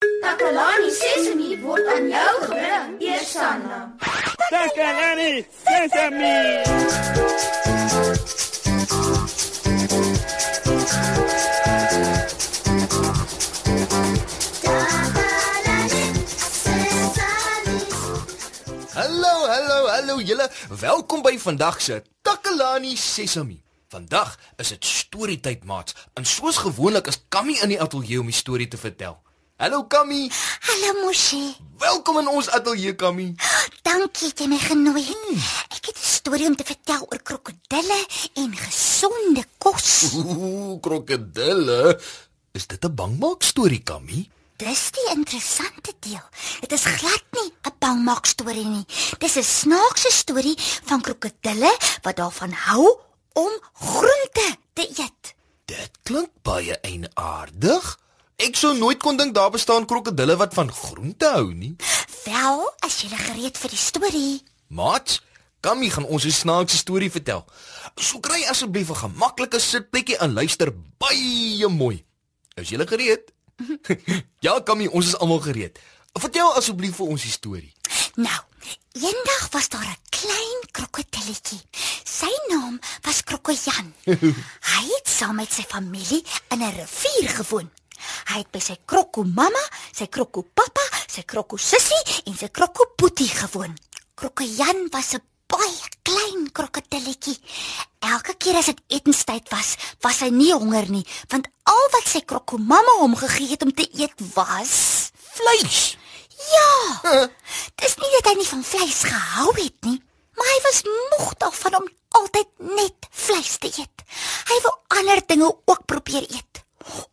Takalani Sesemi word aan jou gebring, Eersanna. Takalani Sesemi. Hallo, hallo, hallo julle. Welkom by vandag se Takalani Sesemi. Vandag is dit storietyd, maats. En soos gewoonlik is Kammy in die ateljee om die storie te vertel. Hallo Kammy. Hallo Moshi. Welkom in ons ateljee, Kammy. Dankie dat jy my genooi het. Ek het 'n storie om te vertel oor krokodille en gesonde kos. Ooh, krokodille. Is dit 'n bangmaak storie, Kammy? Dis die interessante deel. Dit is glad nie 'n bangmaak storie nie. Dis 'n snaakse storie van krokodille wat daarvan hou om groente te eet. Dit klink baie eienaardig. Ek sou nooit kon dink daar bestaan krokodille wat van groente hou nie. Wel, as jy gereed vir die storie. Maat, Kammy gaan ons 'n snaakse storie vertel. So kry asseblief 'n gemaklike sitplekkie en luister baie mooi. Is jy gereed? ja, Kammy, ons is almal gereed. Vertel asseblief vir ons die storie. Nou, eendag was daar 'n klein krokodilletjie. Sy naam was Krokojan. Hy het saam met sy familie in 'n rivier gewoon. Hy het by sy krokko mamma, sy krokko pappa, sy krokko sussie en sy krokko boetie gewoon. Krokojan was 'n baie klein krokodilletjie. Elke keer as dit etenstyd was, was hy nie honger nie, want al wat sy krokko mamma hom gegee het om te eet was Vleis. Ja. Dis nie dat hy nie van vleis gehou het nie, maar hy was moeg daarvan om altyd net vleis te eet. Hy wou ander dinge ook probeer eet.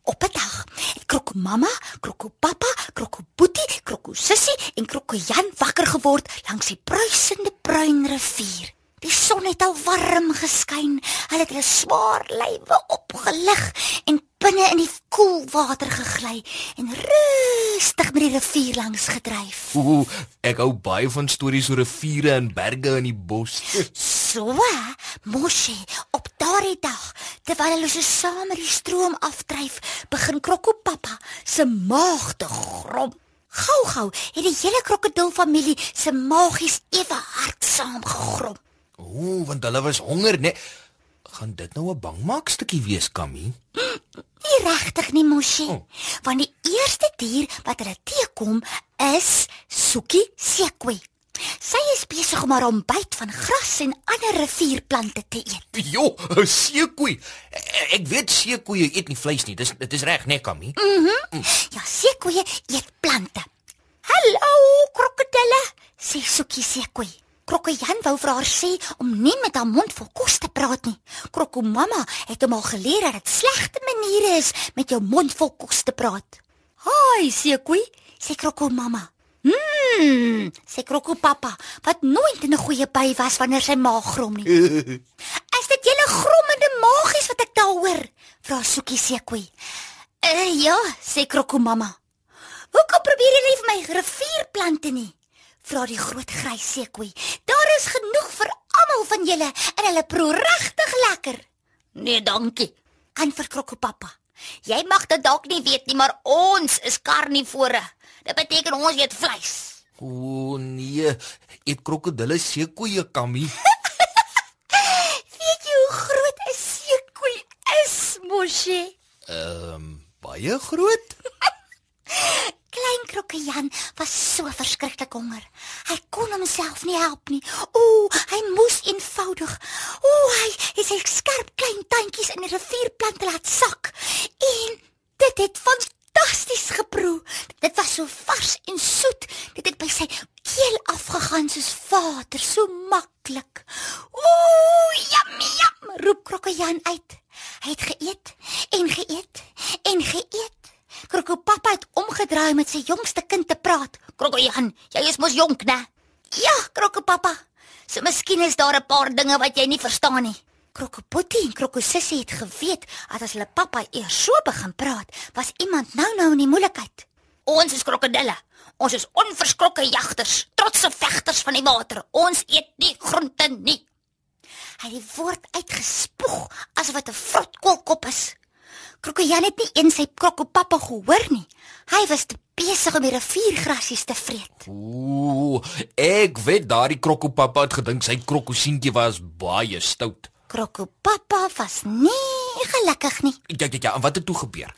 Op 'n dag het Krokko mamma, Krokko pappa, Krokko boetie, Krokko sussie en Krokko Jan wakker geword langs die bruisende bruin rivier. Die son het al warm geskyn. Hulle het hulle swaar lywe opgelig en binne in die koel water gegly en rustig met die rivier langs gedryf. Ooh, ek hou baie van stories oor riviere en berge in die bos. So, Moshi, op daardie dag, terwyl hulle so saam met die stroom afdryf, begin Krokko pappa se maag te grom. Gou gou het die hele krokodilfamilie se maagies ewe hard saamgegrom. Ooh, want hulle was honger, né? Gaan dit nou 'n bangmaak stukkie wees, Kammy? Nie regtig nie, Moshi. Oh. Want die eerste dier wat hulle teekom is Suki Sekwe. Sy is besig om haar ontbyt van gras en ander rivierplante te eet. Jo, 'n seekoei. Ek weet seekoeie eet nie vleis nie. Dis dit is reg, né, Kammy? Ja, Sekwe eet plante. "Hallo, krokodille," sê Suki Sekwe. Krokojan wou vir haar sê om nie met haar mond vol kos te praat nie. Kroko mamma het hom al geleer dat dit slegte maniere is met jou mond vol kos te praat. "Haai, Sekwe," sê Kroko mamma. "Mmm," sê Kroko pappa, wat nooit in 'n goeie by was wanneer sy maag grom nie. "Is dit julle grommende maagies wat ek daar hoor?" vra Suki Sekwe. "Uh ja," sê Kroko mamma. "Hoekom probeer jy nie vir my rivierplante nie?" Vra die groot grys seekoei. "Daar is genoeg vir almal van julle en hulle proe regtig lekker." "Nee, dankie," antwoord Kroko pappa. "Jy mag dit dalk nie weet nie, maar ons is karnivore. Dit beteken ons eet vleis." Ooh, nee. Eet krokodille seekoeie, Kammy? "Weet jy hoe groot 'n seekoei is, Moshi?" Ehm, um, baie groot? Klein Krokkejan was so verskriklik honger. Hy kon homself nie help nie. Ooh, hy moes eenvoudig. Ooh, hy het sy skerp klein tandjies in die rivierplante laat sak. En dit het fantasties geproe. Dit was so vars en soet. Dit het by sy keel afgegaan soos water, so maklik. Ooh, yummy, yum, roep Krokkejan uit. Hy het geëet en geëet en geëet. Kroko pappa het omgedraai met sy jongste kind te praat. Kroko Jan, jy is mos jonk, né? Ja, Kroko pappa. So miskien is daar 'n paar dinge wat jy nie verstaan nie. Kroko Boetie en Kroko Sissie het geweet dat as hulle pappa eers so begin praat, was iemand nou-nou in die moeilikheid. Ons is krokodille. Ons is onverskrokke jagters, trotse vegters van die water. Ons eet nie groente nie. Hy het die woord uitgespoeg asof dit 'n vrotkoolkop is. Krokojan het nie eens sy krokopappa gehoor nie. Hy was te besig om die riviergrasies te vreet. Ooh, ek weet daardie krokopappa het gedink sy krokosientjie was baie stout. Krokopappa was nie gelukkig nie. Ja ja ja, en wat het toe gebeur?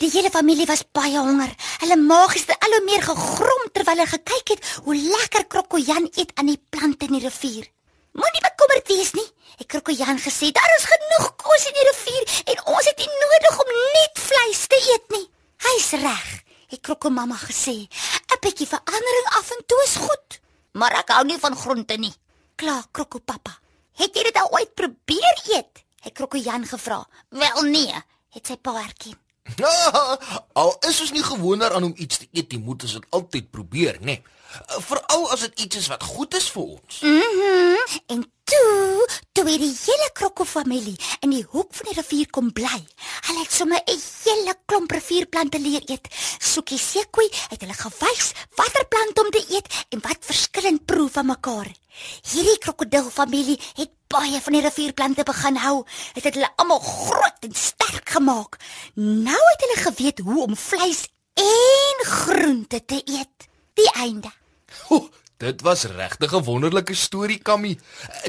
Die hele familie was baie honger. Hulle maagies het al hoe meer gegrom terwyl hulle gekyk het hoe lekker Krokojan eet aan die plante in die rivier. Moenie bekommerd wees nie. Het Krokojan gesê daar is genoeg kos in die rivier en ons het nie nodig om net vleis te eet nie. Hy's reg, het Krokomamma gesê. 'n Bietjie verandering af en toe is goed, maar ek hou nie van groente nie. Klaar, Krokopappa. Het jy dit al ooit probeer eet? Het Krokojan gevra. Wel nee, het sy pa erken. al is ons nie gewoond daaraan om iets te eet, jy moet ons dit altyd probeer, né? Nee. Veral as dit iets is wat goed is vir ons. Mhm. Mm en toe, toe het die hele krokofamilie in die hoek van die rivier kom bly. Hulle het sommer 'n hele klomp rivierplante leer eet. Soekie Sekoe het hulle gewys watter plant om te eet en wat verskillend proe van mekaar. Hierdie krokodilfamilie het baie van die rivierplante begin hou. Dit het hulle almal groot en sterk gemaak. Nou het hulle geweet hoe om vleis en groente te eet. Die einde. Ho, dit was regtig 'n wonderlike storie, Kammy.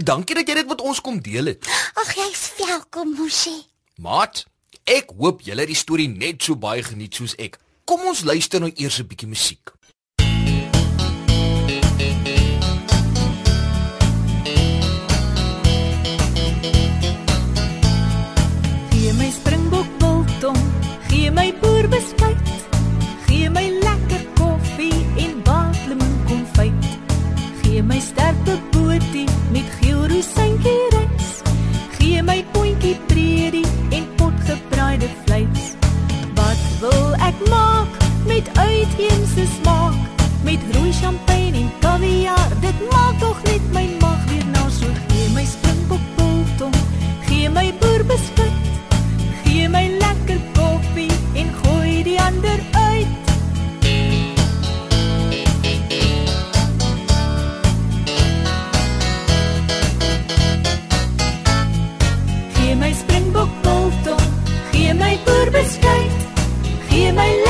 Dankie dat jy dit met ons kom deel het. Ag jy's welkom, Moshi. Maat, ek hoop julle het die storie net so baie geniet soos ek. Kom ons luister nou eers 'n bietjie musiek. My boerbeskuit. Gee my lekker koffie en gooi die ander uit. Gee my springbok biltong, gee my boerbeskuit. Gee my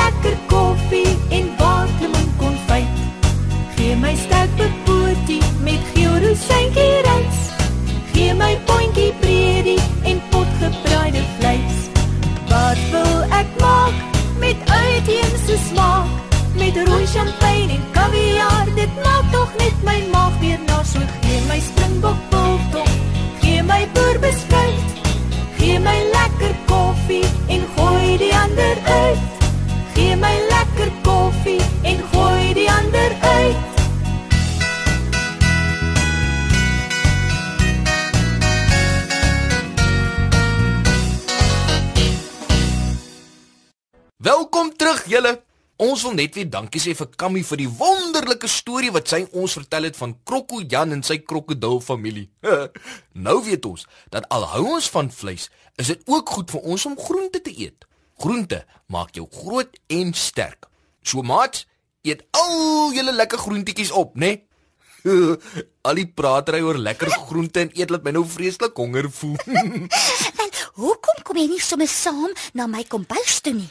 champagne en kaviaar, dit maak tog net my maag weer na so gee my springbok biltong. Gee my boerbeskuit. Gee my lekker koffie en gooi die ander uit. Gee my lekker koffie en gooi die ander uit. Welkom terug julle. Ons wil net weer dankie sê vir Kammy vir die wonderlike storie wat sy ons vertel het van Krokko Jan en sy krokodilfamilie. nou weet ons dat al hou ons van vleis, is dit ook goed vir ons om groente te eet. Groente maak jou groot en sterk. So maat, eet al julle lekker groentjies op, né? Nee? al die pratery oor lekker groente en eet laat my nou vreeslik honger voel. Wel, hoekom kom jy nie sommer saam na my kombuis toe nie?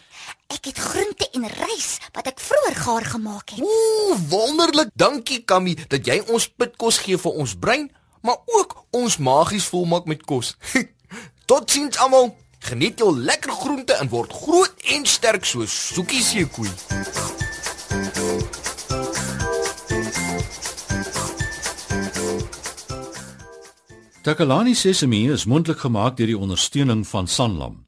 Ek het groente en rys wat ek vroeër gaar gemaak het. Ooh, wonderlik. Dankie Kammy dat jy ons pitkos gee vir ons brein, maar ook ons magies volmaak met kos. Totsiens almal. Geniet jou lekker groente en word groot en sterk soos Soekie seekoei. Takalani Sesemi is mondelik gemaak deur die ondersteuning van Sanlam.